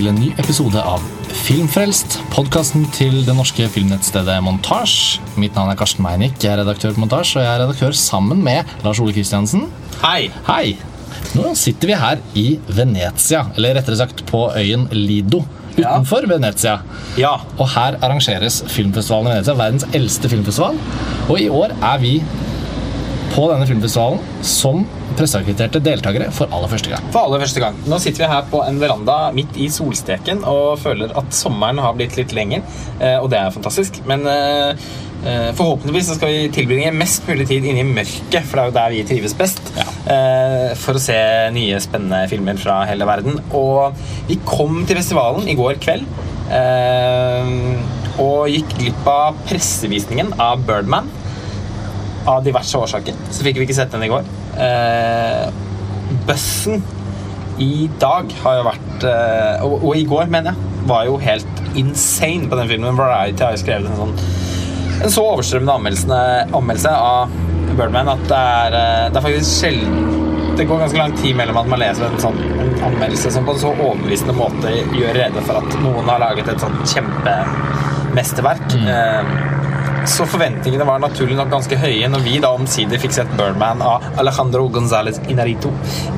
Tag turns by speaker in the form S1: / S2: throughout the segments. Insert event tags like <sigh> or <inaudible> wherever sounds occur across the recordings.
S1: til en ny episode av Filmfrelst, podkasten til det norske filmnettstedet Montasj. Mitt navn er Karsten Meinick, jeg er redaktør på Montasj, og jeg er redaktør sammen med Lars Ole Kristiansen.
S2: Hei!
S1: Hei! Nå sitter vi her i Venezia, eller rettere sagt på øyen Lido. Utenfor Venezia.
S2: Ja.
S1: Og her arrangeres filmfestivalen i Venezia, verdens eldste filmfestival. Og i år er vi på denne filmfestivalen som presseakkrediterte deltakere for aller første gang.
S2: For aller første gang. Nå sitter vi her på en veranda midt i solsteken og føler at sommeren har blitt litt lenger, eh, og det er fantastisk. Men eh, eh, forhåpentligvis så skal vi tilbringe mest mulig tid inne i mørket, for det er jo der vi trives best.
S1: Ja.
S2: For å se nye, spennende filmer fra hele verden. Og vi kom til festivalen i går kveld. Og gikk glipp av pressevisningen av Birdman. Av diverse årsaker så fikk vi ikke sett den i går. Eh, Bussen i dag har jo vært eh, og, og i går, mener jeg, var jo helt insane på den filmen. Variety har jo skrevet en sånn en så overstrømmende anmeldelse, av Birdman at det er, eh, det er faktisk sjelden Det går ganske lang tid mellom at man leser en sånn en anmeldelse som på en så overbevisende måte gjør rede for at noen har laget et sånt kjempemesterverk. Eh, så forventningene var naturlig nok ganske høye når vi da omsider fikk sett Birdman av Alejandro González Inarito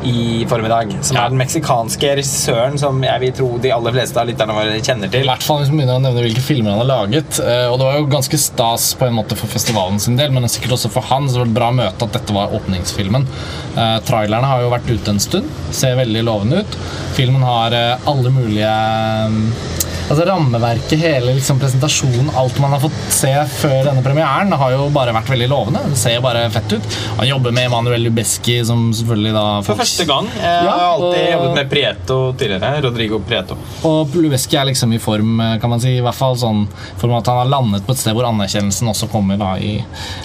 S2: i formiddag. Som
S1: Ja.
S2: er den meksikanske regissøren som jeg vil tro de aller fleste av lytterne våre kjenner til.
S1: I hvert fall hvis man begynner å nevne hvilke filmer han har laget. eh, Og det var jo ganske stas på en måte for festivalen sin del, men sikkert også for han. Så det var et bra møte at dette var åpningsfilmen. Eh, trailerne har jo vært ute en stund. Ser veldig lovende ut. Filmen har eh, alle mulige Altså Rammeverket, hele liksom, presentasjonen, alt man har fått se før denne premieren, har jo bare vært veldig lovende. Det ser bare fett ut. Han jobber med Emanuel Lubeski, som selvfølgelig da
S2: For første gang. Jeg
S1: Ja,
S2: har alltid
S1: og-
S2: jobbet med Prieto tidligere. Rodrigo Prieto.
S1: Og Lubeski er liksom i form, kan man si. I hvert fall sånn form at han har landet på et sted hvor anerkjennelsen også kommer da i,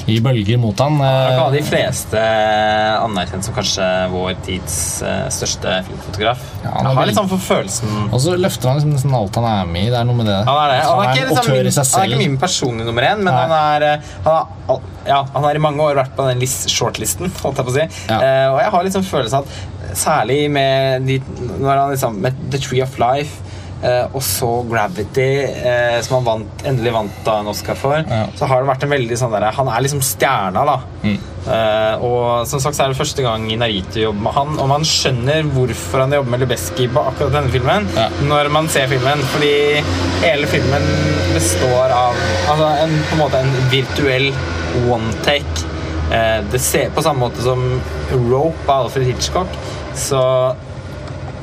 S1: i bølger mot han.
S2: Han kan de fleste anerkjent som kanskje vår tids eh, største filmfotograf.
S1: Ja, han er
S2: har litt sånn for følelsen
S1: Og så løfter han liksom nesten alt han er med i. Det er noe med det.
S2: Han er det. Han er, ikke, liksom, han er ikke min personlige nummer én, men han eh, han, har, ja, han har i mange år vært på den list, shortlisten. <laughs> Holdt jeg på å si.
S1: Ja.
S2: Uh, og jeg har liksom følelsen at særlig med de, når han liksom, med The Tree of Life eh, og så Gravity, uh, som han vant, endelig vant da en Oscar for,
S1: Ja.
S2: så har det vært en veldig sånn derre Han er liksom stjerna, da.
S1: Mm.
S2: Uh, og som sagt så er det første gang Narito jobber med han, og man skjønner hvorfor han jobber med Lubeski på akkurat denne filmen
S1: Ja.
S2: når man ser filmen, fordi hele filmen består av altså en, på en måte en virtuell one take. Det ser På samme måte som Rope av Alfred Hitchcock, så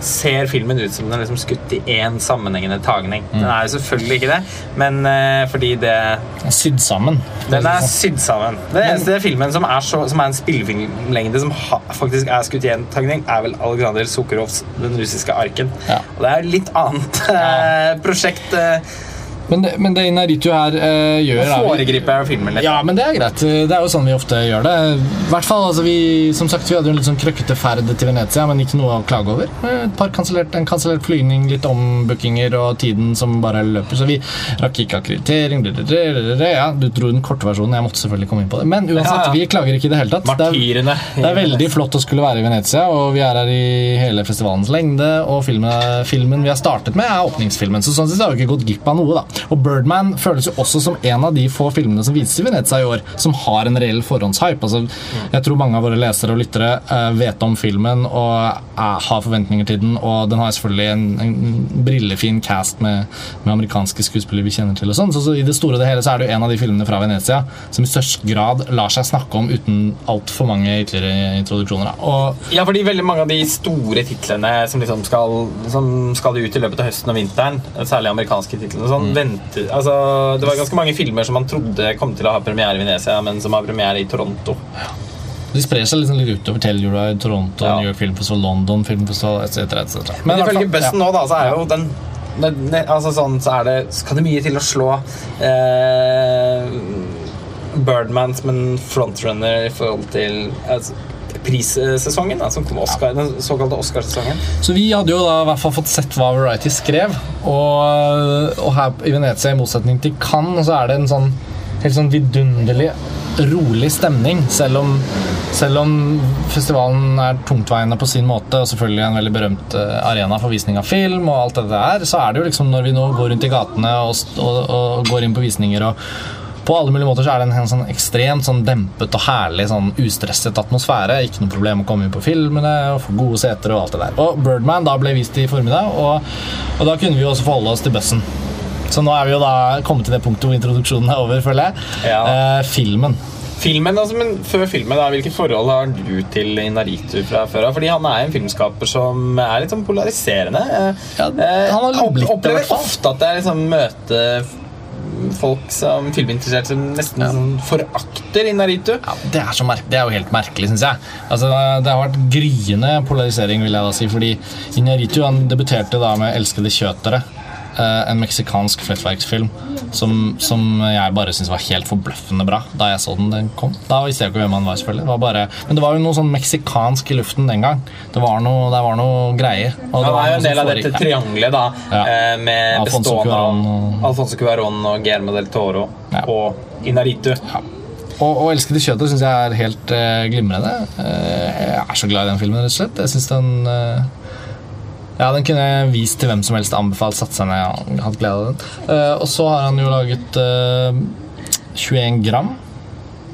S2: ser filmen ut som den er liksom skutt i én sammenhengende tagning. Den er jo selvfølgelig ikke det, men uh, fordi det
S1: Sydd sammen.
S2: den er sydd sammen. Det eneste filmen som er, så, som er en spillefilmlengde som ha, faktisk er skutt i en tagning, er vel Alexander Sukharovs 'Den russiske arken'.
S1: Ja.
S2: Og det er jo litt annet uh, prosjekt. Eh,
S1: Men det, men det Inaritu her eh, gjør
S2: Nå
S1: er-
S2: foregriper jeg filmen litt.
S1: Ja, men det er greit. Det er jo sånn vi ofte gjør det. I hvert fall, altså vi, Som sagt, vi hadde jo en litt sånn krøkkete ferd til Venezia, men ikke noe å klage over. Et par kansellert, En kansellert flygning, litt ombookinger og tiden som bare løper. Så vi rakk ikke akkreditering. Ja, du dro den korte versjonen. Jeg måtte selvfølgelig komme inn på det. Men uansett, vi klager ikke i det hele tatt. Det er, det er veldig flott å skulle være i Venezia, og vi er her i hele festivalens lengde. Og filmen, filmen vi har startet med, er åpningsfilmen, så sånn sett har vi ikke gått glipp av noe. da. Og Birdman føles jo også som en av de få filmene som vises i Venezia i år, som har en reell forhåndshype. Altså, jeg tror mange av våre lesere og lyttere eh, vet om filmen og eh, har forventninger til den, og den har selvfølgelig en, en brillefin cast med, med amerikanske skuespillere vi kjenner til. og sånn, så, så i det store og det hele så er det jo en av de filmene fra Venezia som i størst grad lar seg snakke om uten altfor mange ytterligere introduksjoner. Og
S2: Ja, fordi veldig mange av de store titlene som liksom skal, som skal ut i løpet av høsten og vinteren, særlig amerikanske titlene, sånn, venter, altså, det var ganske mange filmer som man trodde kom til å ha premiere i Venezia, men som har premiere i Toronto.
S1: De sprer seg liksom litt utover Telluride, Toronto,
S2: Ja.
S1: New York Filmfestival, London Filmfestival etc. etc.
S2: Men
S1: i hvert
S2: ifølge
S1: fall-
S2: ja. nå, da, så er jo den ne, ne, altså sånn, så er det, skal det mye til å slå eh, Birdman som en frontrunner i forhold til altså, prissesongen, da, som kom Oscar, den såkalte Oscarsesongen.
S1: Så vi hadde jo da i hvert fall fått sett hva Variety skrev. Og, og her i Venezia, i motsetning til Cannes, så er det en sånn helt sånn vidunderlig rolig stemning, selv om, selv om festivalen er tungtveiende på sin måte, og selvfølgelig en veldig berømt eh, arena for visning av film, og alt dette her, så er det jo liksom når vi nå går rundt i gatene og, og, og går inn på visninger og på alle mulige måter så er det en, en sånn ekstremt sånn dempet og herlig sånn ustresset atmosfære. Ikke noe problem å komme inn på filmene og få gode seter og alt det der. Og Birdman da ble vist i formiddag, og, og da kunne vi jo også forholde oss til bussen. Så nå er vi jo da kommet til det punktet hvor introduksjonen er over, føler jeg.
S2: Ja.
S1: Eh, filmen.
S2: Filmen, altså, men Før filmen, da, hvilke forhold har du til Inaritu fra før av? Fordi han er en filmskaper som er litt sånn polariserende.
S1: Ja,
S2: eh,
S1: han har blitt det,
S2: opplever ofte at jeg liksom møter folk som filminteresserte som nesten sånn forakter Inaritu.
S1: Ja, det, er så det er jo helt merkelig, syns jeg. Altså, det har vært gryende polarisering, vil jeg da si. Fordi Inaritu han debuterte da med 'Elskede kjøtere'. Eh, en meksikansk flettverksfilm som, som jeg bare syntes var helt forbløffende bra da jeg så den den kom. Da visste jeg ikke hvem han var, selvfølgelig. Det var bare, men det var jo noe sånn meksikansk i luften den gang. Det var noe, det var noe greier. Og det var
S2: er jo en del av dette triangelet da,
S1: Ja.
S2: eh, med
S1: Alfonso
S2: bestående av
S1: og-
S2: Alfonso Cuarón og Guillermo del Toro
S1: Ja.
S2: og Inaritu.
S1: Ja. Og, og 'Elskede kjøttet' syns jeg er helt uh, glimrende. Uh, jeg er så glad i den filmen, rett og slett. Jeg synes den eh, Ja, Den kunne jeg vist til hvem som helst anbefalt satt seg ned. og hatt glede av den. Uh, og så har han jo laget uh, 21 gram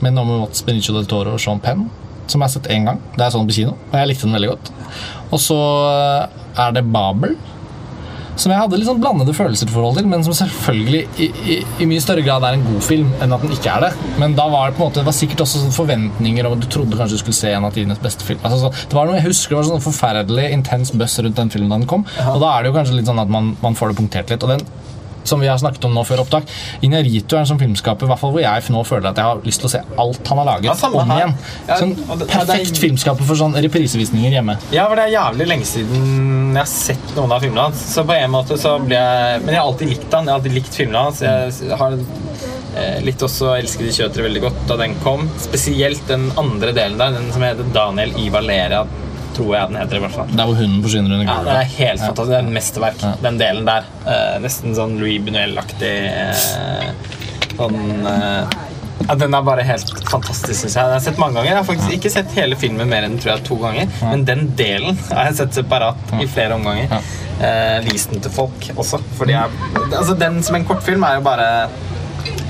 S1: med Naomi Watts, Benicio del Toro og Sean Penn. Som jeg har sett én gang. Det er sånn på kino, og jeg likte den veldig godt. Og så eh, er det Babel. Som jeg hadde litt sånn blandede følelser til forhold til, men som selvfølgelig i, i, i mye større grad er en god film enn at den ikke er det. Men da var det på en måte Det var sikkert også sånn forventninger om at du trodde kanskje du skulle se en av tidenes beste film. Altså, så, det var noe, jeg husker det var sånn forferdelig intens buzz rundt den filmen da den kom. Og da er det jo kanskje litt sånn at man, man får det punktert litt. Og den som vi har snakket om nå før opptak Inarito er en sånn filmskaper i hvert fall hvor jeg nå føler at jeg har lyst til å se alt han har laget,
S2: Ja,
S1: om igjen.
S2: Ja,
S1: Sånn
S2: det- er-
S1: perfekt filmskaper for sånn reprisevisninger hjemme.
S2: Ja, for det er jævlig lenge siden jeg har sett noen av filmene hans. Så på en måte så ble jeg Men jeg har alltid likt han. Jeg har alltid likt filmene hans. Jeg har eh, likt også 'Elskede kjøtere' veldig godt da den kom. Spesielt den andre delen der, den som heter Daniel i Valeria, tror jeg den heter. i hvert fall
S1: Der hvor hunden forsvinner under
S2: Ja, det er helt fantastisk. Det er et mesterverk,
S1: Ja.
S2: den delen der. Eh, nesten sånn Louis Bunuel-aktig eh, sånn eh, ja, Den er bare helt fantastisk, syns jeg. Jeg har sett mange ganger. Jeg har faktisk ikke sett hele filmen mer enn tror jeg, to ganger. Men den delen har jeg sett separat i flere omganger. Eh, vist den til folk også. Fordi jeg, altså, den som en kortfilm er jo bare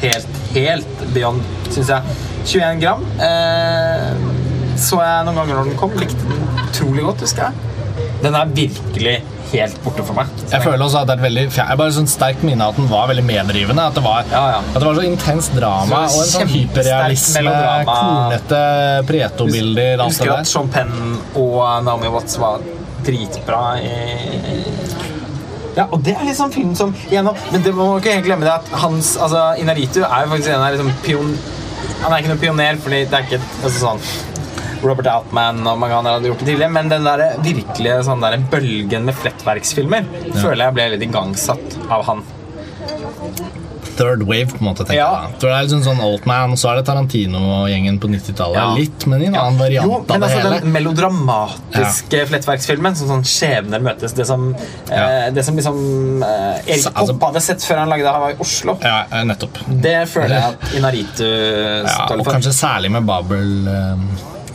S2: helt, helt beyond, syns jeg. 21 gram. Eh, så jeg noen ganger når den kom. Likte den utrolig godt, husker jeg. Den er virkelig helt borte for meg.
S1: Jeg føler også at det er et veldig Jeg bare sånn sterkt minne at den var veldig medrivende. At det var,
S2: Ja, ja.
S1: At det var så intenst drama
S2: Så
S1: og en sånn hyperrealisme, kornete Prieto-bilder,
S2: Husker at. Sean Penn og Naomi Watts var dritbra i ja, og det er liksom film som gjennom, Men det må ikke helt glemme det at hans altså, Inaritu er jo faktisk en av liksom pion, Han er ikke noen pioner, fordi det er ikke altså, sånn Robert Altman og mange andre hadde gjort det tidligere, men den der virkelige sånn der bølgen med flettverksfilmer føler jeg ble litt igangsatt av han.
S1: Third wave, på en måte. tenker
S2: Ja.
S1: jeg. Tror det er litt sånn sånn Altman, så er det Tarantino-gjengen på 90-tallet.
S2: Ja.
S1: Litt, men i en annen variant
S2: Jo, men
S1: av det
S2: altså. Den melodramatiske flettverksfilmen, sånn, sånn skjebner møtes, det som,
S1: Ja.
S2: eh, det som liksom eh, Erik
S1: Så, altså-
S2: Poppe hadde sett før han lagde Hawaii Oslo,
S1: Ja, eh, nettopp.
S2: det føler jeg at <laughs> Inaritu
S1: Ja,
S2: står
S1: og kanskje særlig med Babel. eh,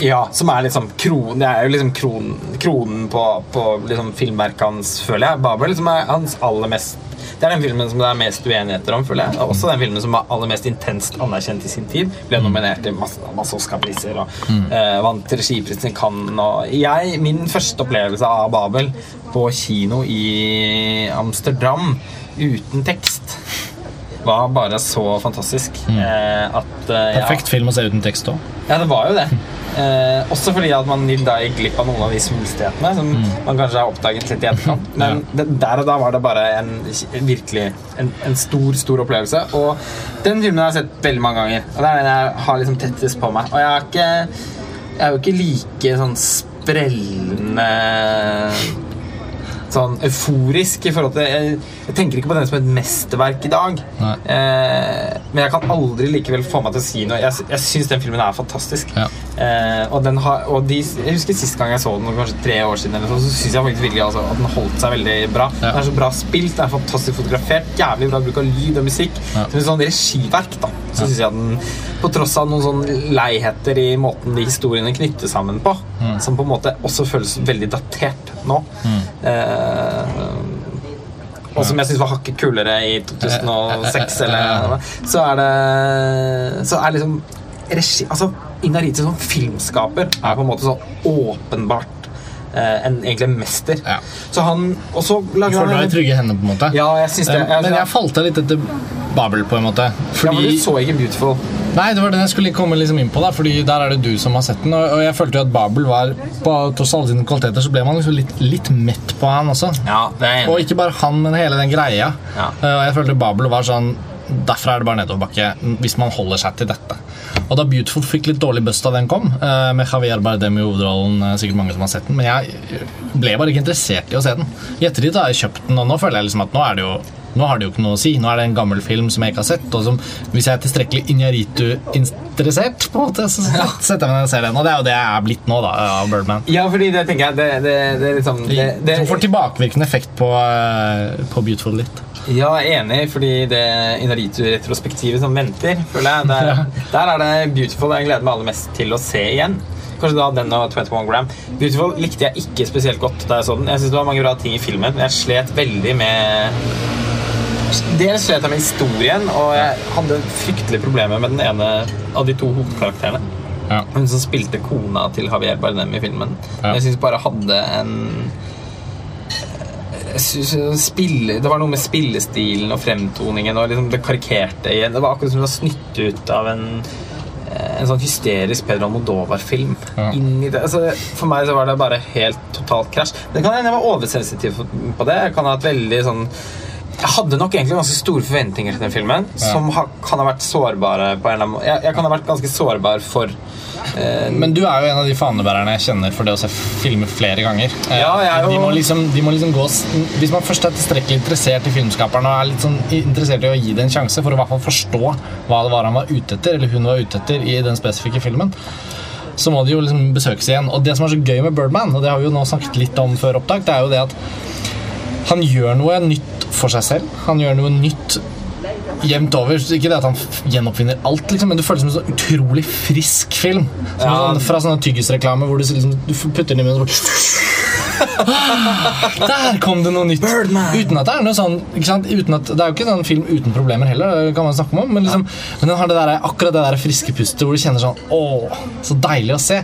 S2: Ja, som er liksom kron, Det er jo liksom kron, kronen på, på liksom filmverket hans, føler jeg. Babel, som er hans aller mest det er den filmen som det er mest uenigheter om. føler jeg Og Også den filmen som var aller mest intenst anerkjent i sin tid. Ble nominert til masse, masse Oscar-priser og eh, vant regiprisen i Cannes. Og jeg, min første opplevelse av Babel på kino i Amsterdam uten tekst var bare så fantastisk eh, at eh, ja.
S1: Perfekt film å se uten tekst òg.
S2: Ja, det var jo det. <laughs> Eh, også fordi at man da gikk glipp av noen av de svulstighetene som man kanskje har oppdaget litt i <laughs> etterkant. Men det, der og da var det bare en virkelig en, en stor, stor opplevelse. Og den filmen har jeg sett veldig mange ganger. Og det er den jeg har liksom tettest på meg. Og jeg er ikke Jeg er jo ikke like sånn sprellende sånn euforisk i forhold til jeg, jeg tenker ikke på den som et mesterverk i dag. Eh, men jeg kan aldri likevel få meg til å si noe. Jeg, jeg syns den filmen er fantastisk.
S1: Ja.
S2: Eh, og den har, og de, jeg husker Sist gang jeg så den, kanskje tre år siden, eller så, så syns jeg faktisk virkelig altså, at den holdt seg veldig bra.
S1: Ja.
S2: Den er så bra spilt, den er fantastisk fotografert, jævlig bra bruk av lyd og musikk.
S1: Ja.
S2: Som et sånn regiverk, da. Så synes jeg at den På tross av noen sånn leiheter i måten de historiene knyttes sammen på,
S1: Mm.
S2: som på en måte også føles veldig datert nå. Eh, og som jeg syns var hakket kulere i 2006, eller så er det Så er liksom regi Altså, Inarite som filmskaper er på en måte sånn åpenbart eh, en egentlig en mester.
S1: Ja.
S2: Så han Og så lager
S1: Føler du deg i trygge hender, på en måte?
S2: Ja, jeg synes det.
S1: Jeg, Men jeg falt av litt etter Babel, på en måte.
S2: ja, men du så ikke Beautiful.
S1: Nei, det var den jeg skulle komme liksom inn på, da, fordi der er det du som har sett den. Og jeg følte jo at Babel var På tross alle sine kvaliteter så ble man liksom litt, litt mett på han også.
S2: Ja, det
S1: Og ikke bare han, men hele den greia.
S2: Ja.
S1: Eh, Og jeg følte Babel var sånn Derfra er det bare nedoverbakke hvis man holder seg til dette. Og da Beautiful fikk litt dårlig bust da den kom, eh, med Javier Bardem i hovedrollen, eh, sikkert mange som har sett den, men jeg ble bare ikke interessert i å se den. I ettertid har jeg kjøpt den, og nå føler jeg liksom at nå er det jo nå har det jo ikke noe å si. Nå er det en gammel film som jeg ikke har sett. Og som, hvis jeg er tilstrekkelig Injaritu-interessert, på en måte, så setter jeg meg ned og ser den. Og det er jo det jeg er blitt nå, da, av Birdman.
S2: Ja, fordi det tenker jeg Det, det, det er liksom det, det,
S1: Som får tilbakevirkende effekt på, eh, på Beautiful litt.
S2: Ja, jeg er enig, fordi det Inaritu-retrospektivet som venter, føler jeg der, der er det Beautiful jeg gleder meg aller mest til å se igjen. Kanskje da den og 21 Gram. Beautiful likte jeg ikke spesielt godt da jeg så den. Jeg synes det var mange bra ting i filmen, men jeg slet veldig med Dels slet jeg med historien, og jeg hadde fryktelige problemer med den ene av de to hovedkarakterene.
S1: Ja.
S2: Hun som spilte kona til Javier Bardem i filmen.
S1: Ja.
S2: Jeg syns bare hadde en spille, Det var noe med spillestilen og fremtoningen og liksom det karikerte igjen. Det var akkurat som det var snytt ut av en eh, en sånn hysterisk Pedro Almodovar-film.
S1: Ja.
S2: Altså, for meg så var det bare helt totalt krasj. Det kan hende jeg var oversensitiv på det. Jeg kan ha et veldig sånn jeg hadde nok egentlig ganske store forventninger til den filmen, som ha, kan ha vært sårbare på en eller annen. Jeg, jeg kan ha vært ganske sårbar for eh,
S1: Men du er jo en av de fanebærerne jeg kjenner for det å se filmer flere ganger. Eh,
S2: Ja, jeg
S1: de, må liksom, de må liksom gå Hvis man først er tilstrekkelig interessert i filmskaperen og er litt sånn interessert i å gi det en sjanse for å i hvert fall forstå hva det var han var ute etter, eller hun var ute etter i den spesifikke filmen, så må de jo liksom besøkes igjen. Og det som er så gøy med Birdman, og det har vi jo nå snakket litt om før opptak, det er jo det at han gjør noe nytt for seg selv. Han gjør noe nytt jevnt over. Ikke det at han gjenoppfinner alt, liksom, men det føles som en sånn utrolig frisk film. Som
S2: Ja.
S1: sånn, fra sånne tyggisreklame hvor du, liksom, du putter den i munnen og bare <laughs> Der kom det noe nytt!
S2: Birdman.
S1: Uten at det er noe sånn at, Det er jo ikke en sånn film uten problemer heller, det kan man snakke om, men, liksom, men den har det der, akkurat det der friske pustet hvor du kjenner sånn Å, så deilig å se.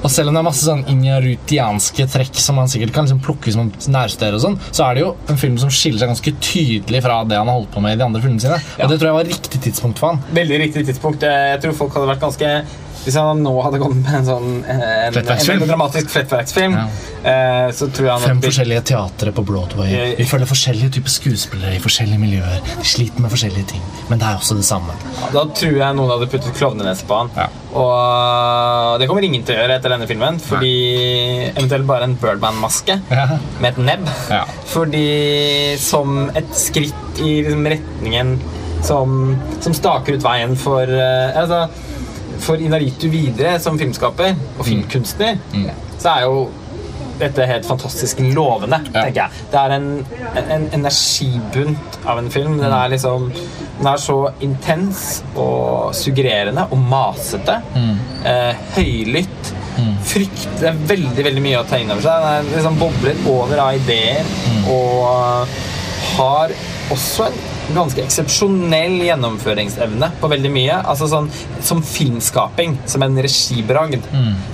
S1: Og selv om det er masse sånn injarutianske trekk som man sikkert kan liksom plukke som nærsteder, og sånn, så er det jo en film som skiller seg ganske tydelig fra det han har holdt på med i de andre filmene sine.
S2: Ja.
S1: Og det tror jeg var riktig tidspunkt for han.
S2: Veldig riktig tidspunkt. Jeg tror folk hadde vært ganske Hvis han nå hadde kommet med en sånn eh, en, en dramatisk flettverksfilm,
S1: Ja.
S2: eh, så tror jeg han
S1: Fem forskjellige teatre på Broadway.
S2: Eh,
S1: Vi følger forskjellige typer skuespillere i forskjellige miljøer. De sliter med forskjellige ting, men det er også det samme.
S2: Da tror jeg noen hadde puttet klovnenese på han.
S1: Ja.
S2: Og det kommer ingen til å gjøre etter denne filmen, fordi eventuelt bare en Birdman-maske
S1: Ja.
S2: med et nebb.
S1: Ja.
S2: Fordi som et skritt i liksom, retningen som, som staker ut veien for eh, altså, For Inaritu videre som filmskaper og filmkunstner, så er jo dette helt fantastisk lovende,
S1: Ja.
S2: tenker jeg. Det er en, en energibunt av en film. Den er liksom Den er så intens og suggererende og masete. Eh, høylytt. Frykt Det er veldig veldig mye å ta inn over seg. Den er liksom bobler over av ideer og har også en ganske eksepsjonell gjennomføringsevne på veldig mye. Altså sånn, Som filmskaping, som en regibragd,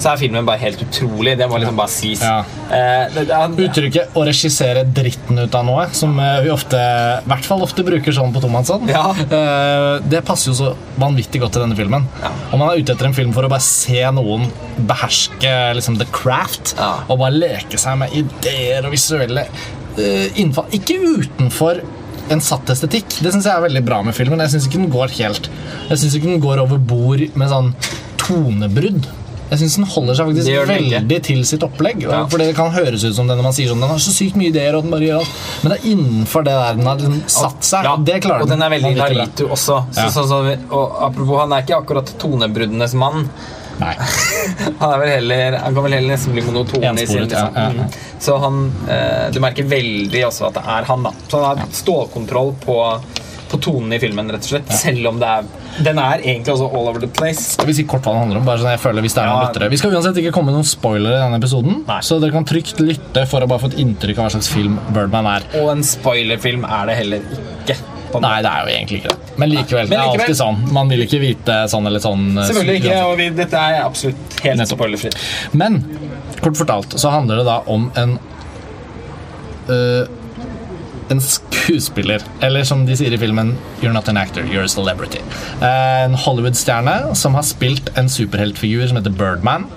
S2: så er filmen bare helt utrolig. Det må liksom bare sies.
S1: Ja.
S2: Eh, det, det,
S1: Uttrykket 'å regissere dritten ut av noe', som eh, vi ofte, i hvert fall ofte bruker sånn på Tomansson,
S2: Ja.
S1: eh, det passer jo så vanvittig godt til denne filmen.
S2: Ja.
S1: Om man er ute etter en film for å bare se noen beherske liksom, the craft, og bare leke seg med ideer og visuelle eh, innfall Ikke utenfor en satt estetikk. Det syns jeg er veldig bra med filmen. Jeg syns ikke den går helt Jeg synes ikke den går over bord med sånn tonebrudd. Jeg syns den holder seg faktisk
S2: ikke.
S1: veldig til sitt opplegg.
S2: Ja.
S1: For det kan høres ut som det når man sier sånn Den har så sykt mye ideer, og den bare gjør alt. Men det er innenfor det der den har liksom satt seg.
S2: Ja,
S1: og det klarer
S2: og den er veldig. Naritu også. Så,
S1: Ja.
S2: så, så, og apropos, han er ikke akkurat tonebruddenes mann.
S1: Nei. <laughs>
S2: Han, er vel heller, han kan vel heller nesten bli monoton i sin
S1: Ensporet, ja,
S2: liksom.
S1: ja, ja.
S2: Mm. Så han eh, Du merker veldig også at det er han, da. Så han har stålkontroll på på tonen i filmen, rett og slett. Selv om det er Den er egentlig også all over the place.
S1: Skal vi si kort hva den handler om? Bare sånn jeg føler hvis det er noen
S2: Ja.
S1: lyttere. Vi skal uansett ikke komme med noen spoilere i denne episoden,
S2: Nei.
S1: så dere kan trygt lytte for å bare få et inntrykk av hva slags film Birdman er.
S2: Og en spoilerfilm er det heller ikke. På
S1: Nei, det er jo egentlig ikke det. Men likevel.
S2: Men
S1: det er alltid sånn. Man vil ikke vite sånn eller sånn. eh,
S2: Selvfølgelig ikke, og vi, dette er absolutt helt spoilerfritt.
S1: Men kort fortalt så handler det da om en øh, En skuespiller, eller som de sier i filmen You're not an actor, you're a celebrity. Eh, En Hollywood-stjerne som har spilt en superheltfigur som heter Birdman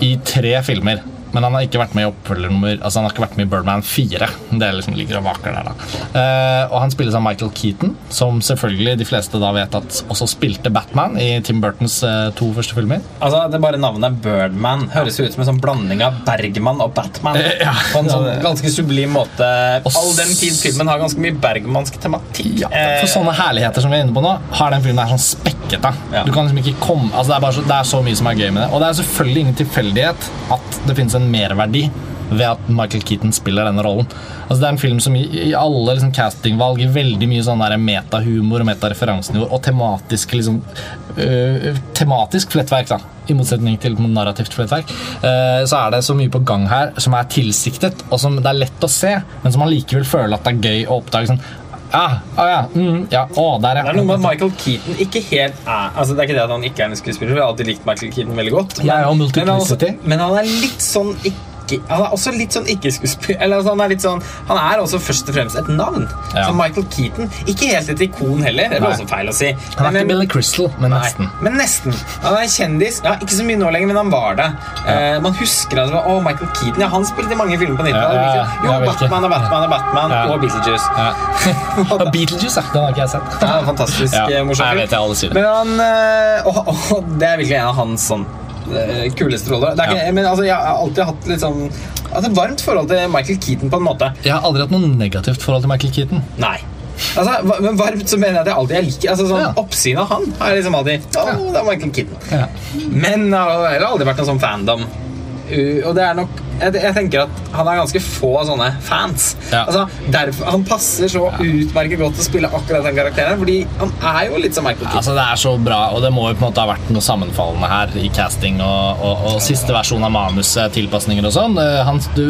S1: i tre filmer. Men han har ikke vært med i oppfølgernummer Altså han har ikke vært med i Birdman 4. Det er liksom ligger og vaker der da uh, Og han spilles av Michael Keaton, som selvfølgelig de fleste da vet at også spilte Batman i Tim Burtons uh, to første filmer.
S2: Altså, det er bare Navnet Birdman høres ut som en sånn blanding av Bergman og Batman.
S1: Uh, ja.
S2: På en sånn ganske sublim måte. All den tid filmen har ganske mye bergmansk tematikk.
S1: Ja, for sånne herligheter som vi er inne på nå, har den filmen her sånn spekket. da.
S2: Ja.
S1: Du kan liksom ikke komme, altså det, er så, det er så mye som er gøy med det. Og det er selvfølgelig ingen tilfeldighet at det finnes en merverdi ved at Michael Keaton spiller denne rollen. Altså Det er en film som i, alle liksom, castingvalg gir veldig mye sånn metahumor og metareferansenivå og tematisk liksom øh, tematisk flettverk, da. I motsetning til narrativt flettverk. Eh, så er det så mye på gang her som er tilsiktet, og som det er lett å se, men som man likevel føler at det er gøy å oppdage. sånn Ja, ah, ja, mm, ja, å, der, ja.
S2: Det er noe med Michael Keaton ikke helt er altså Det er ikke det at han ikke er en skuespiller, for jeg har alltid likt Michael Keaton veldig godt.
S1: Men, ja,
S2: ja,
S1: men,
S2: han, men han er litt sånn ikke han er også litt sånn ikke-skuespiller altså, han er sånn Han er også først og fremst et navn.
S1: Ja.
S2: Som Michael Keaton Ikke helt et ikon heller. Det var også feil å si.
S1: Han er
S2: Men-
S1: ikke Billy Crystal, men
S2: Nei,
S1: nesten.
S2: men nesten. Han er kjendis. Ja, ikke så mye nå lenger, men han var det. Eh, man husker at det Michael Keaton ja, han spilte i mange filmer på 90-tallet.
S1: Ja, ja, ja.
S2: jo,
S1: ikke.
S2: Batman og Batman og Batman
S1: Ja.
S2: og Beetlejuice.
S1: Ja. <laughs> Og Beetlejuice, ja. Den har ikke jeg sett.
S2: Ja, fantastisk
S1: Ja,
S2: eh, morsom
S1: jeg
S2: film.
S1: det.
S2: Men han eh, og, og det er virkelig en av hans sånn kuleste rolle. Det er ikke,
S1: Ja.
S2: Men altså, jeg har alltid hatt litt sånn altså, varmt forhold til Michael Keaton på en måte.
S1: Jeg har aldri hatt noe negativt forhold til Michael Keaton.
S2: Nei. Altså, men varmt så mener jeg at jeg alltid jeg liker altså, sånn,
S1: Ja.
S2: Oppsynet av han har jeg liksom alltid Å, det er Michael Keaton.
S1: Ja.
S2: Men det har aldri vært noen sånn fandom. Og det er nok jeg, jeg tenker at han har ganske få sånne fans.
S1: Ja.
S2: Altså, derfor, han passer så utmerket godt til å spille akkurat den karakteren, fordi han er jo litt som Michael Keaton.
S1: Altså Det er så bra, og det må jo på en måte ha vært noe sammenfallende her i casting og, og, og siste versjon av manuset, tilpasninger og sånn. Eh, Han, du,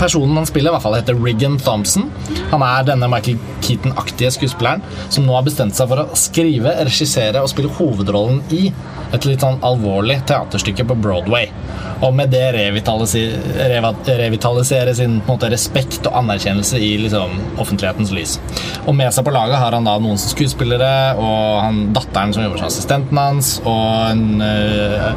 S1: personen han spiller, i hvert fall heter Riggan Thompson. Han er denne Michael Keaton-aktige skuespilleren som nå har bestemt seg for å skrive, regissere og spille hovedrollen i et litt sånn alvorlig teaterstykke på Broadway. Og med det revitaliserer revitalisere sin måte, respekt og anerkjennelse i liksom, offentlighetens lys. Og med seg på laget har han da noen skuespillere, og han, datteren som jobber som assistenten hans, og en uh,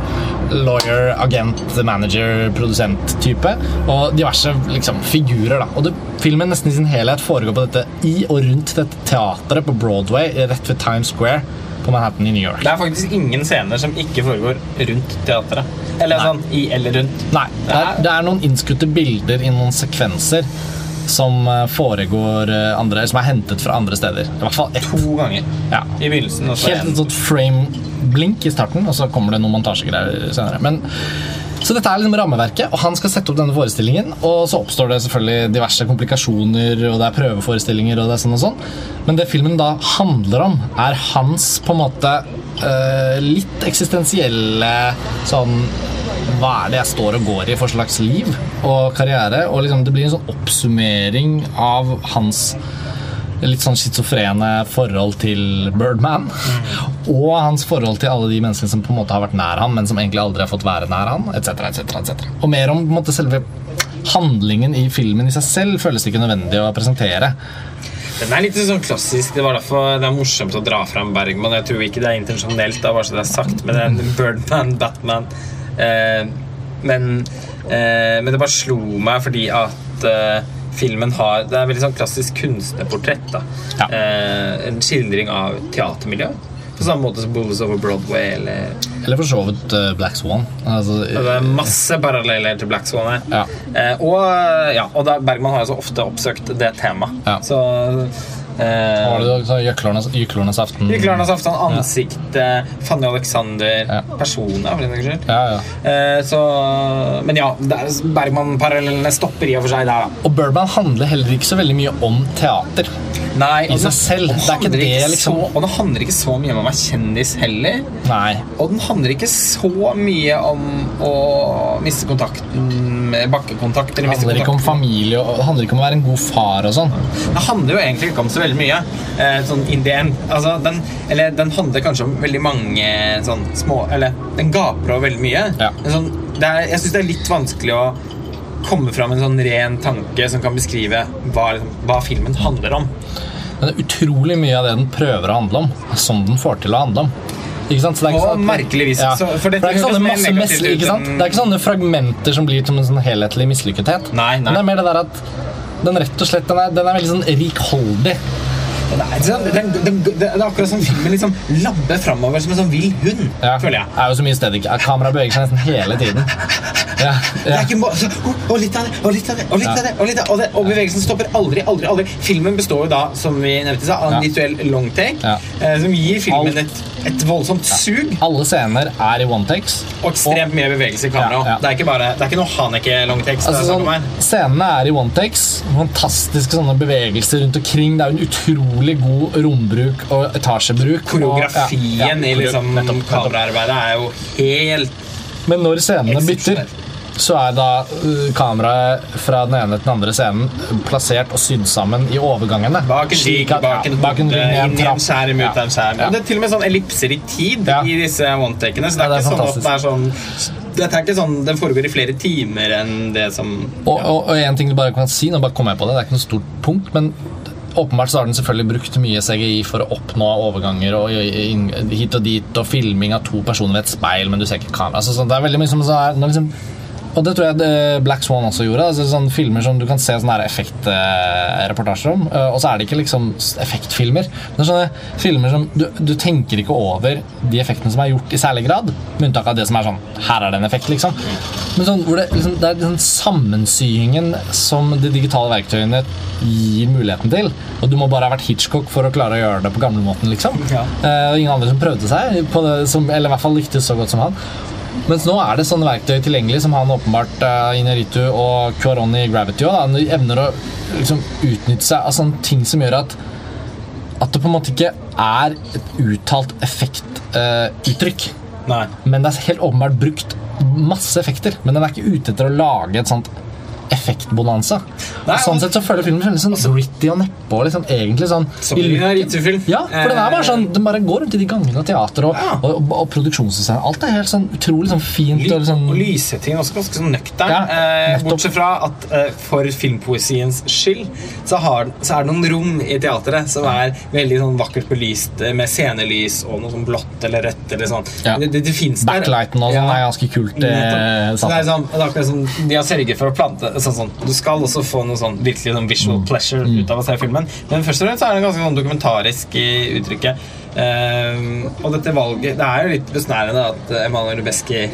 S1: lawyer, agent, manager, produsent-type. Og diverse liksom, figurer. da. Og det, filmen nesten i sin helhet foregår på dette i og rundt dette teatret på Broadway, rett ved Times Square på Manhattan i New York.
S2: Det er faktisk ingen scener som ikke foregår rundt teatret. Eller
S1: Nei.
S2: sånn i eller rundt.
S1: Nei, det er, det er noen innskutte bilder i noen sekvenser som eh, foregår eh, andre, som er hentet fra andre steder. I hvert fall ett.
S2: To ganger
S1: Ja.
S2: i begynnelsen.
S1: Helt
S2: en.
S1: sånn frame-blink i starten, og så kommer det noen montasjegreier senere. Men, så dette er liksom rammeverket, og han skal sette opp denne forestillingen. Og så oppstår det selvfølgelig diverse komplikasjoner, og det er prøveforestillinger. og det er sånn og sånn. Men det filmen da handler om, er hans på en måte øh, litt eksistensielle sånn hva er det jeg står og går i for slags liv og karriere? Og liksom det blir en sånn oppsummering av hans litt sånn schizofrene forhold til Birdman. Og hans forhold til alle de menneskene som på en måte har vært nær han, men som egentlig aldri har fått være nær han, etc. etc., etc. Og mer om på en måte, selve handlingen i filmen i seg selv føles det ikke nødvendig å presentere.
S2: Den er litt sånn klassisk. Det det er morsomt å dra fram Bergman. Jeg tror ikke det er intensjonelt, da, bare så det er sagt, men det er en Birdman, Batman eh, men, eh, men det bare slo meg fordi at eh, filmen har Det er veldig sånn klassisk kunstnerportrett. da
S1: Ja.
S2: eh, En skildring av teatermiljøet. På samme måte som Bulls Over Broadway eller
S1: Eller for så vidt eh, Black Swan. Altså,
S2: Det er masse paralleller til Black Swan her.
S1: Ja.
S2: Eh, og ja, og Bergman har jo så ofte oppsøkt det temaet.
S1: Ja.
S2: Så eh,
S1: det du sa? Jøklernes, Jøklernes aften?
S2: Jyklernes aften, ansiktet, Fanny Alexander,
S1: Ja.
S2: personer, for den saks skyld.
S1: Ja, ja.
S2: Eh, så Men ja, er- Bergman-parallellene stopper i og for seg der, da.
S1: Og Birdman handler heller ikke så veldig mye om teater.
S2: Nei,
S1: i
S2: og
S1: seg selv. Det er ikke det, liksom.
S2: så, Og den handler ikke så mye om å være kjendis heller.
S1: Nei.
S2: Og den handler ikke så mye om å miste kontakten med bakkekontakt. Eller
S1: Det handler ikke om familie og det handler ikke om å være en god far og sånn.
S2: Det handler jo egentlig ikke om så veldig mye. Eh, sånn in the end. Altså, den, eller den handler kanskje om veldig mange sånn små Eller den gaper over veldig mye.
S1: Ja.
S2: Sånn, det er, jeg syns det er litt vanskelig å komme fram en sånn ren tanke som kan beskrive hva, hva filmen handler om.
S1: Men det er utrolig mye av det den prøver å handle om, som den får til å handle om. Ikke sant? Så det er ikke sånn at-
S2: merkeligvis.
S1: Ja.
S2: Så- for
S1: For
S2: dette
S1: det er masse sant? Det er ikke sånne fragmenter som blir som en sånn helhetlig mislykkethet.
S2: Nei, nei.
S1: Men det er mer det der at den rett og slett den er, den er veldig sånn rikholdig.
S2: Det sant? den, den, det er akkurat som filmen liksom labber framover som en sånn vill hund,
S1: Ja.
S2: føler jeg.
S1: Det er jo så mye stedet Kameraet beveger seg nesten hele tiden. Ja,
S2: Det
S1: ja.
S2: så, oh, og litt av det, og litt av det, og litt
S1: Ja.
S2: av det, og litt av det, og bevegelsen stopper aldri, aldri, aldri. Filmen består jo da, som vi nevnte, av en
S1: Ja.
S2: long take,
S1: Ja.
S2: eh, som gir filmen et, et voldsomt sug,
S1: Alle scener er i one takes.
S2: og ekstremt mye bevegelse i kamera.
S1: Ja, ja.
S2: Det er ikke bare, det er ikke noe Haneke-longtekst.
S1: Altså, sånn, scenene er i one takes. Fantastiske sånne bevegelser rundt omkring. Det er jo en utrolig god rombruk og etasjebruk.
S2: Koreografien
S1: og, ja,
S2: i liksom kameraarbeidet er jo helt
S1: Men når scenene bytter. Så er da uh, kameraet fra den ene til den andre scenen plassert og sydd sammen i overgangene.
S2: Bak en
S1: ring,
S2: bak en
S1: ja, bak en
S2: en skjerm, ut
S1: Ja.
S2: av en skjerm.
S1: Ja.
S2: Og Det er til og med sånn ellipser i tid
S1: Ja.
S2: i disse one-takene. Så det
S1: Ja,
S2: er,
S1: det er
S2: ikke sånn at det er sånn Dette er ikke sånn, Den foregår i flere timer enn det som
S1: Og, og, og en ting du bare kan si, nå bare kommer jeg på det, det er ikke noe stort punkt, men åpenbart så har den selvfølgelig brukt mye CGI for å oppnå overganger og hit og dit, og filming av to personer ved et speil, men du ser ikke kamera. Altså, sånn, det er veldig mye som så når liksom, og det tror jeg Black Swan også gjorde. Altså, sånne filmer som du kan se sånne effektreportasjer om. eh, Og så er det ikke liksom effektfilmer. Men det er sånne filmer som du, du tenker ikke over de effektene som er gjort i særlig grad. Med unntak av det som er sånn Her er det en effekt, liksom. Men sånn, hvor det, liksom, det er den sammensyingen som de digitale verktøyene gir muligheten til. Og du må bare ha vært Hitchcock for å klare å gjøre det på gamlemåten, liksom.
S2: Ja.
S1: Uh, ingen andre som prøvde seg, på det, som, eller i hvert fall lyktes så godt som han. Mens nå er det sånne verktøy tilgjengelig som han åpenbart uh, Inaritu og Cuaron i Gravity også, da, evner å liksom, utnytte seg av sånne ting som gjør at at det på en måte ikke er et uttalt effektuttrykk.
S2: Uh,
S1: men det er helt åpenbart brukt masse effekter. Men den er ikke ute etter å lage et sånt effektbonanza. Sånn sett så føler filmen veldig sånn gritty og nedpå. Liksom, egentlig sånn
S2: Som en. Ritzu-film.
S1: Ja, for den er bare sånn Den bare går rundt i de gangene av teater og,
S2: Ja.
S1: og, og, og. Alt er helt sånn utrolig sånn fint
S2: Ly
S1: og liksom
S2: og lyssetting er også ganske sånn nøktern.
S1: Ja,
S2: eh, bortsett fra at eh, for filmpoesiens skyld så, har, så er det noen rom i teatret som er veldig sånn vakkert belyst eh, med scenelys og noe sånn blått eller rødt eller sånn.
S1: Ja.
S2: Det, det, det.
S1: Backlighten og sånn er ganske kult. Eh,
S2: Så det er sånn, det er akkurat som De har sørget for å plante sånn, sånn. Du skal også få noe sånn virkelig sånn visual
S1: Mm.
S2: pleasure ut av å se filmen. Men først og fremst er det ganske sånn dokumentarisk i uttrykket. Um, og dette valget Det er jo litt besnærende at Emanuel Rubeski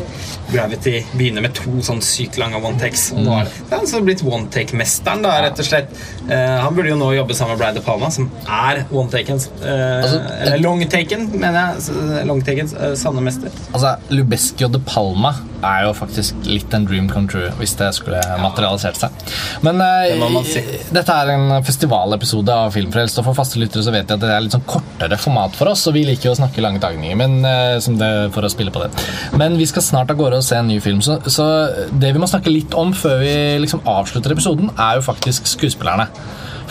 S2: Gravity begynner med to sånn sykt lange one-takes. Og nå er det, det er altså blitt one-take-mesteren, da, rett og slett. Eh, han burde jo nå jobbe sammen med Brian De Palma, som er one-takens uh,
S1: Altså,
S2: Eller long-taken, mener jeg. Long-takens uh, sanne mester.
S1: Altså, Lubeski og De Palma er jo faktisk litt en dream come true hvis det skulle materialisert seg. Men uh,
S2: Det
S1: dette er en festivalepisode av Filmfrelst, og for faste lyttere så vet jeg at det er litt sånn kortere format for oss, og vi liker jo å snakke lange tagninger men, eh, som det, for å spille på det. Men vi skal snart av gårde og se en ny film, så, så det vi må snakke litt om før vi liksom avslutter episoden, er jo faktisk skuespillerne.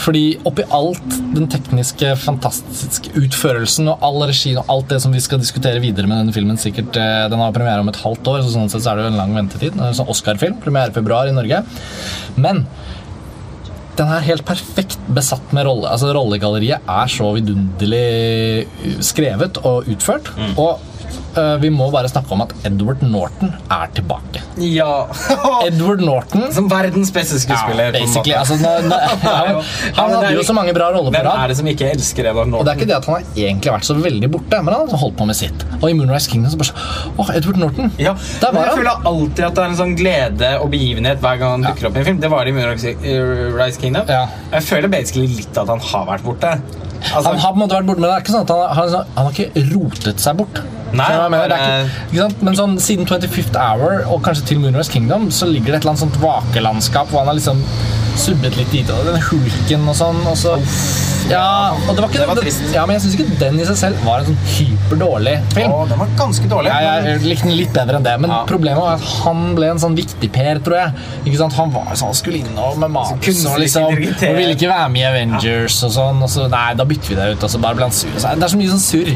S1: Fordi oppi alt den tekniske, fantastiske utførelsen og all regien og alt det som vi skal diskutere videre med denne filmen sikkert, eh, Den har premiere om et halvt år, så sånn sett så er det jo en lang ventetid. Det er en sånn Oscar-film. Premiere i februar i Norge. Men den er helt perfekt besatt med rolle. Altså Rollegalleriet er så vidunderlig skrevet og utført. Og eh, vi må bare snakke om at Edward Norton er tilbake.
S2: Ja. <laughs>
S1: Edward Norton
S2: Som verdens beste skuespiller. Ja,
S1: basically. Altså, nå, nå, <laughs> <laughs> han, han hadde jo så mange bra roller på
S2: Hvem er det som ikke elsker Edward Norton?
S1: Og det er ikke det at han har egentlig vært så veldig borte, men han har holdt på med sitt. Og i Moonrise Kingdom så bare så, Åh, Edward Norton!
S2: Ja,
S1: Der var
S2: jeg
S1: han.
S2: føler alltid at det er en sånn glede og begivenhet hver gang han dukker opp i en film. Det var det i Moonrise Kingdom.
S1: Ja.
S2: Jeg føler basically litt at han har vært borte. Altså,
S1: Han har på en måte vært borte, men det er ikke sånn at han, han, han har ikke rotet seg bort.
S2: Nei,
S1: jeg mener? Det er ikke, ikke sant? Men sånn, siden 25th Hour og kanskje til Moonrise Kingdom så ligger det et eller annet sånt vakelandskap hvor han har liksom subbet litt dit. Og den hulken og sånn. Og så Ja, og det var ikke
S2: Det var trist.
S1: Ja, men jeg syns ikke den i seg selv var en sånn hyperdårlig film.
S2: Å, den var ganske dårlig.
S1: Jeg, jeg likte den litt bedre enn det, men
S2: Ja.
S1: problemet var at han ble en sånn viktig Per, tror jeg. Ikke sant? Han var sånn, skulle innover med manus og, liksom, og ville ikke være med i Avengers og sånn. Og så, nei, da bytter vi det ut, og så bare ble han sur. Så det er så mye sånn surr.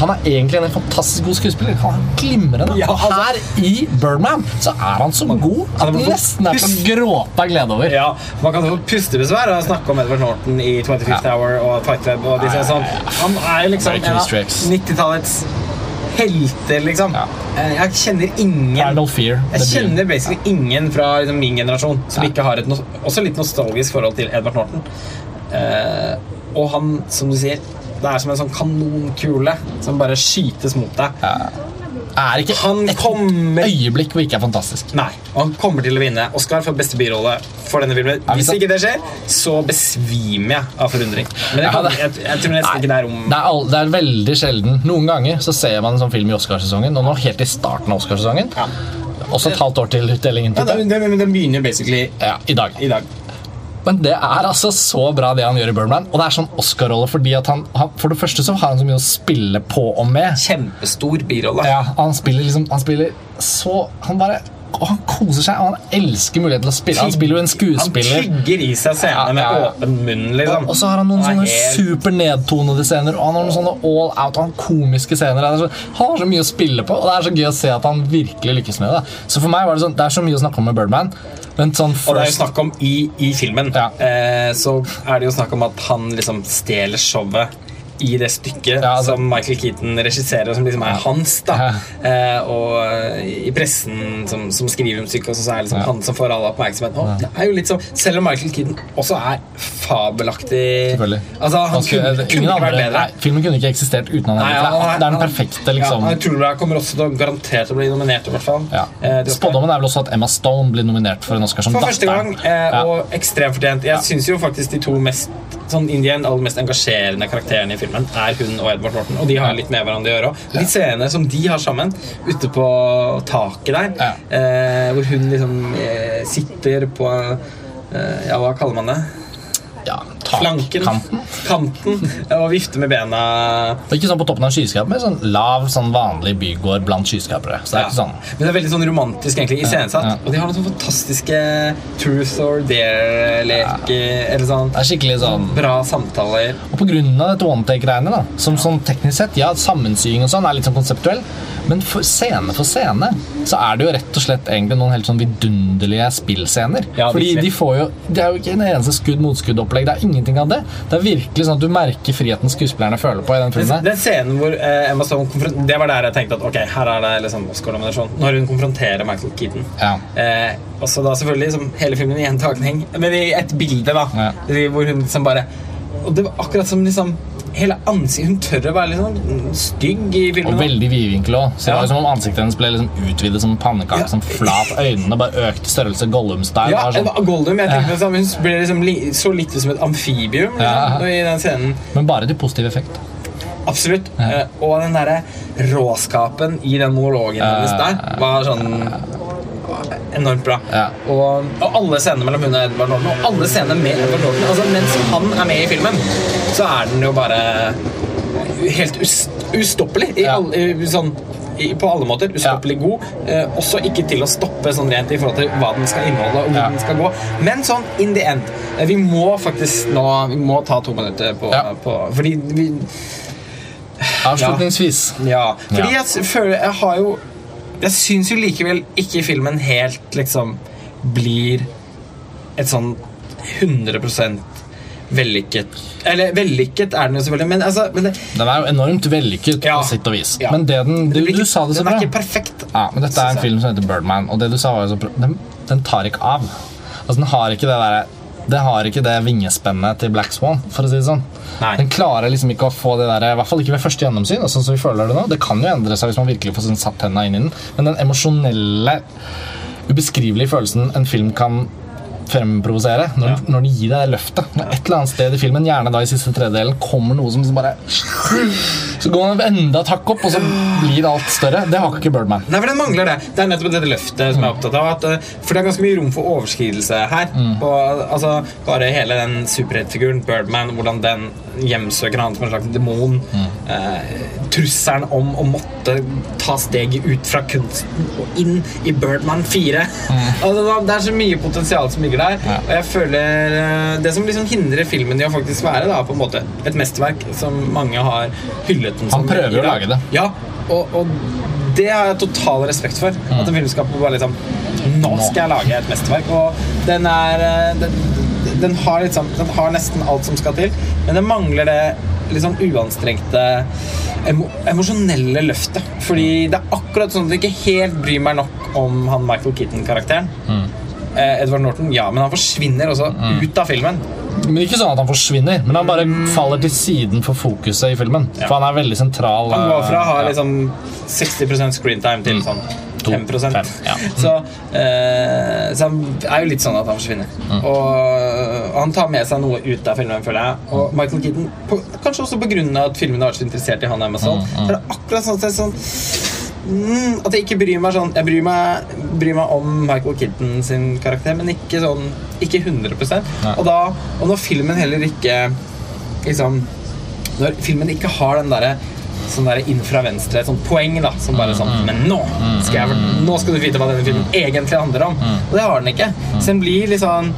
S1: Han er egentlig en fantastisk god skuespiller. Han er glimrende.
S2: Ja,
S1: og
S2: altså-
S1: her i Birdman så er han så god at
S2: Han
S1: det
S2: er
S1: nesten er til å gråte av glede over.
S2: Ja, Man kan få pustebesvær og snakke om Edward Norton i 25th
S1: Ja.
S2: Hour og Fight Web og disse sånn. Han er jo liksom en av 90-tallets helter, liksom. Eh, Jeg kjenner ingen
S1: Fear.
S2: Jeg kjenner basically ingen fra liksom, min generasjon som ikke har et no også litt nostalgisk forhold til Edvard Norton. Uh, og han, som du sier, det er som en sånn kanonkule som bare skytes mot deg.
S1: Er ikke
S2: Han
S1: et
S2: kommer
S1: øyeblikk hvor ikke er fantastisk.
S2: Nei, og han kommer til å vinne Oscar for beste birolle for denne filmen.
S1: Hvis
S2: ikke det skjer, så besvimer jeg av forundring. Men jeg, kan, jeg, jeg tror nesten ikke det er om
S1: Det er, all, det er veldig sjelden. Noen ganger så ser man en sånn film i Oscarsesongen, og nå helt i starten av Oscarsesongen.
S2: Ja.
S1: Også et halvt år til utdelingen.
S2: ja, den, den, den begynner basically
S1: Ja, i dag.
S2: i dag.
S1: Men det er altså så bra det han gjør i Birdman. Og det er sånn Oscar-rolle fordi at han, han For det første så har han så mye å spille på og med.
S2: Kjempestor birolle.
S1: Ja, han spiller liksom Han spiller så Han bare og han koser seg, og han elsker muligheten til å spille. Han spiller jo en skuespiller.
S2: Han tygger i seg scenene
S1: Ja,
S2: med
S1: ja, ja.
S2: åpen munn, liksom.
S1: Og så har han noen sånne
S2: helt-
S1: super nedtonede scener, og han har noen sånne all out og han komiske scener. Er så, han har så mye å spille på, og det er så gøy å se at han virkelig lykkes med det. Så for meg var det sånn, det er så mye å snakke om med Birdman. Men sånn
S2: Og det er jo snakk om i, i filmen,
S1: Ja.
S2: eh, så er det jo snakk om at han liksom stjeler showet i det stykket
S1: Ja, altså-
S2: som Michael Keaton regisserer, som liksom er hans. da eh, Og eh, i pressen som, som skriver om stykket, Og så er det liksom
S1: Ja.
S2: han som får all oppmerksomhet. Og det er jo litt sånn, Selv om Michael Keaton også er fabelaktig. Altså, han
S1: skulle,
S2: kunne, kunne ikke vært bedre.
S1: nei, filmen kunne ikke eksistert uten han.
S2: Nei,
S1: ja,
S2: han-
S1: det, er, den perfekte, liksom.
S2: Ja, tror kommer også til å garantert å bli nominert, i hvert fall.
S1: Ja.
S2: Eh.
S1: Spådommen er vel også at Emma Stone blir nominert for en Oscar som
S2: For første gang, eh,
S1: Ja.
S2: og ekstremt fortjent. Jeg syns jo faktisk de to mest sånn Indian, aller mest engasjerende karakterene i filmen er hun og Edvard Norton. Og de har litt med hverandre å gjøre òg. De scenene som de har sammen ute på taket der, eh, hvor hun liksom eh, sitter på eh, Ja, hva kaller man det?
S1: Ja,
S2: Flanken.
S1: Kanten.
S2: Kanten. Og vifte med bena.
S1: Og ikke sånn på toppen av skyskraper, men sånn lav, sånn vanlig bygård blant skyskrapere. Så det er
S2: Ja.
S1: ikke sånn
S2: Men det er veldig sånn romantisk egentlig iscenesatt.
S1: ja.
S2: Og de har noen sånne fantastiske truth or dare-leker. Eller sånn
S1: Det er skikkelig sånn
S2: bra samtaler.
S1: Og på grunn av dette one take-greiene, da som sånn teknisk sett, ja, sammensying og sånn er litt sånn konseptuell, men for scene for scene så er det jo rett og slett egentlig noen helt sånn vidunderlige spillscener.
S2: Ja,
S1: Fordi de får jo Det er jo ikke en eneste skudd-mot-skudd-opplegg. Det er ingenting av det. Det er virkelig sånn at du merker friheten skuespillerne føler på i den filmen.
S2: den scenen hvor eh, Emma Stone Det var der jeg tenkte at ok, her er det liksom Oscar-nominasjon. Når hun konfronterer Michael Keaton.
S1: Ja.
S2: Eh, og så da selvfølgelig liksom, hele filmen i gjentagning, men i et bilde, da.
S1: Ja.
S2: Hvor hun liksom bare Og det var akkurat som liksom Hele ansiktet Hun tør å være litt sånn stygg i filmen.
S1: Og veldig vidvinkla òg. Så det
S2: Ja.
S1: var som om ansiktet hennes ble liksom utvidet som pannekake.
S2: Ja.
S1: Som flat. Øynene bare økte størrelse Gollum-style.
S2: Ja,
S1: sånn,
S2: Gollum, Jeg tenkte liksom, Hun ble liksom li, så litt ut som et amfibium liksom,
S1: Ja.
S2: i den scenen.
S1: men bare til positiv effekt.
S2: Absolutt.
S1: Ja.
S2: Eh, og den derre råskapen i den monologen hennes der var sånn enormt bra.
S1: Ja.
S2: Og, og alle scenene mellom hun og Edvard Norton, og alle scenene med Edvard Norton altså Mens han er med i filmen, så er den jo bare helt ustoppelig. I
S1: Ja.
S2: all, i, sånn, på alle måter. Ustoppelig god. Eh, også ikke til å stoppe sånn rent i forhold til hva den skal inneholde. og hvor
S1: Ja.
S2: den skal gå Men sånn in the end eh, Vi må faktisk nå Vi må ta to minutter på,
S1: Ja.
S2: på Fordi vi
S1: Avslutningsvis.
S2: ja, fordi
S1: Ja.
S2: jeg føler Jeg har jo Jeg syns jo likevel ikke filmen helt liksom blir et sånn 100% vellykket Eller vellykket er den jo selvfølgelig, men altså men det,
S1: Den er jo enormt vellykket
S2: Ja.
S1: på sitt og vis.
S2: Ja.
S1: Men det den, du,
S2: det
S1: du sa det så
S2: Den
S1: bra.
S2: er ikke perfekt.
S1: Ja, men dette er en film som heter Birdman, og det du sa var jo så bra. Den, den tar ikke av. Altså, den har ikke det derre det har ikke det vingespennet til Black Swan. for å si det sånn.
S2: Nei.
S1: Den klarer liksom ikke å få det der, i hvert fall ikke ved første gjennomsyn. Sånn som vi føler Det nå. Det kan jo endre seg hvis man virkelig får sånn satt hendene inn i den, men den emosjonelle, ubeskrivelige følelsen en film kan fremprovosere når,
S2: Ja.
S1: når den gir deg det løftet. Når et eller annet sted i filmen, gjerne da i siste tredjedelen, kommer noe som bare Så går man enda takk opp, og så blir alt større. Det har ikke Birdman.
S2: Nei, for den mangler det. Det er nettopp dette løftet som jeg er opptatt av. At, eh, for det er ganske mye rom for overskridelse her. Og, altså, bare hele den superheltfiguren, Birdman, hvordan den hjemsøker han som en slags demon. Eh, trusselen om å måtte ta steget ut fra kunsten og inn i Birdman 4. Altså, det er så mye potensial som ligger der.
S1: Ja.
S2: Og jeg føler eh, Det som liksom hindrer filmen i å faktisk være da, på en måte et mesterverk som mange har hyllet den som
S1: Han prøver å lage det.
S2: Ja, og, og det har jeg total respekt for. At en filmskaper bare liksom Nå skal jeg lage et mesterverk. Og den er eh, Den, den, har, liksom, den har nesten alt som skal til, men det mangler det litt sånn uanstrengte emo, emosjonelle løftet. Fordi det er akkurat sånn at du ikke helt bryr meg nok om han Michael Keaton-karakteren. Eh, Edward Norton, ja, men han forsvinner også ut av filmen.
S1: Men Ikke sånn at han forsvinner, men han bare faller til siden for fokuset i filmen. For han er veldig sentral.
S2: Han går fra å ha
S1: eh, ja.
S2: liksom 60 screentime til sånn 5,
S1: 5 ja. mm. <laughs>
S2: Så, eh, så han er jo litt sånn at han forsvinner. Og, og han tar med seg noe ut av filmen, føler jeg. Og Michael Keaton, på, kanskje også pga. at filmen har vært så interessert i han Amazon, så er det akkurat sånn sånn mm, At jeg ikke bryr meg sånn Jeg bryr meg, bryr meg om Michael Kilton sin karakter, men ikke sånn Ikke 100
S1: Nei.
S2: Og da Og når filmen heller ikke Liksom Når filmen ikke har den derre Sånn der inn fra venstre, et sånt poeng da Som bare sånn, men nå skal, jeg, nå skal du vite hva denne filmen egentlig handler om. Og det har den ikke. Så den blir litt sånn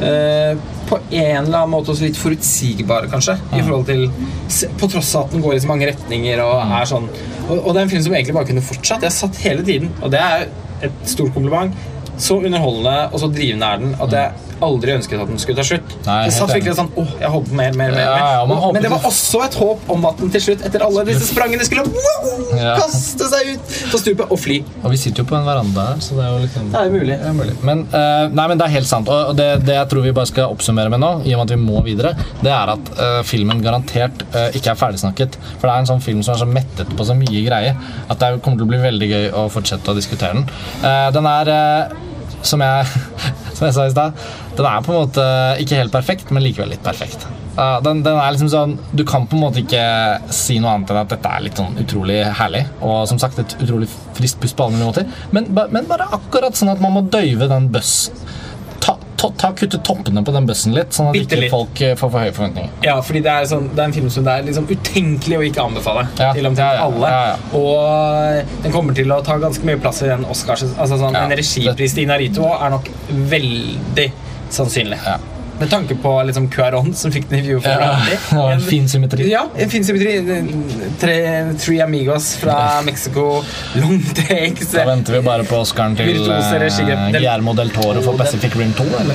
S2: eh, På en eller annen måte også litt forutsigbar kanskje I forhold til På tross av at den går i så mange retninger Og er sånn. Og, og det er en film som egentlig bare kunne fortsatt. Jeg satt hele tiden, og det er et stort kompliment Så underholdende og så drivende er den At jeg aldri ønsket at den skulle ta slutt
S1: Nei,
S2: Jeg satt virkelig sånn, åh, jeg håper mer, mer, mer,
S1: Ja, ja, man
S2: Men det var også et håp om at den til slutt Etter alle disse sprangene skulle wow, kaste seg ut på stupet og fly
S1: Og vi sitter jo på en veranda her, så det er jo liksom
S2: Det er mulig.
S1: Det er mulig. Men, uh, nei, men det er helt sant. Og det, det jeg tror vi bare skal oppsummere med nå, i og med at vi må videre, det er at uh, filmen garantert uh, ikke er ferdigsnakket. For det er en sånn film som er så mettet på så mye greier at det kommer til å bli veldig gøy å fortsette å diskutere den. Den er, som, jeg, som jeg sa i stad, den er på en måte ikke helt perfekt, men likevel litt perfekt. Den, den er liksom sånn Du kan på en måte ikke si noe annet enn at dette er litt sånn utrolig herlig. Og som sagt et utrolig friskt pust på alle måter. Men, men bare akkurat sånn at man må døyve den bøssen ta, Kutte toppene på den bøssen litt, sånn at
S2: Bitte
S1: ikke
S2: litt.
S1: folk eh, får for høye forventninger.
S2: Ja, fordi det er, sånn, det er en film som det er liksom utenkelig å ikke anbefale
S1: Ja,
S2: til
S1: ja, ja,
S2: alle.
S1: ja, ja.
S2: Og den kommer til å ta ganske mye plass i den Oscars altså sånn, En regipris til Inarito er nok veldig sannsynlig.
S1: Ja.
S2: Med tanke på liksom Cuaron, som fikk den i fjor.
S1: Ja, <laughs> Ja, en fin symmetri.
S2: Ja, en fin symmetri. Tre, Three Amigos fra Mexico. Long takes.
S1: Da venter vi bare på Oscaren til uh, Guillermo del Toro for Pacific Rim 2. Eller?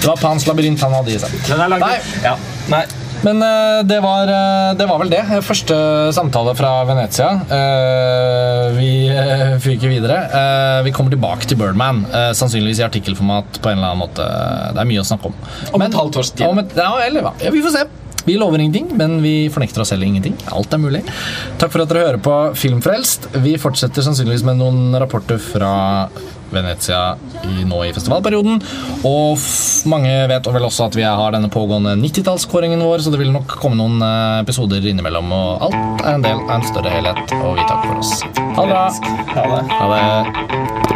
S1: Det var <laughs> Pans labyrint han hadde i seg. Nei.
S2: Ja. Nei.
S1: Men eh, det, var, eh, det var vel det. Første samtale fra Venezia. Eh, vi fyker videre. Vi kommer tilbake til Birdman, sannsynligvis i artikkelformat på en eller annen måte. Det er mye å snakke om.
S2: Om et halvt års tid.
S1: Om et, ja, eller hva. Ja, vi får se. Vi lover ingenting, men vi fornekter oss selv ingenting. Alt er mulig. Takk for at dere hører på Filmfrelst. Vi fortsetter sannsynligvis med noen rapporter fra Venezia i, nå i festivalperioden. Og mange vet vel også at vi har denne pågående 90-tallskåringen vår, så det vil nok komme noen eh, episoder innimellom. Og alt er en del av en større helhet, og vi takker for oss. Ha det bra.
S2: Ha det.
S1: Ha det.